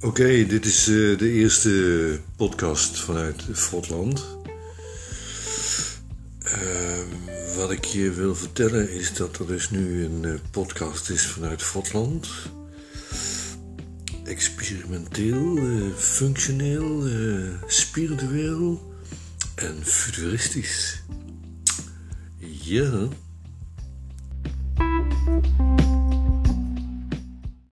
Oké, dit is uh, de eerste podcast vanuit Frotland. Uh, ehm, wat ik je wil vertellen is dat er dus nu een eh, podcast is vanuit Fotland. Experimenteel, eh, functioneel, spiritueel en futuristisch. Ja.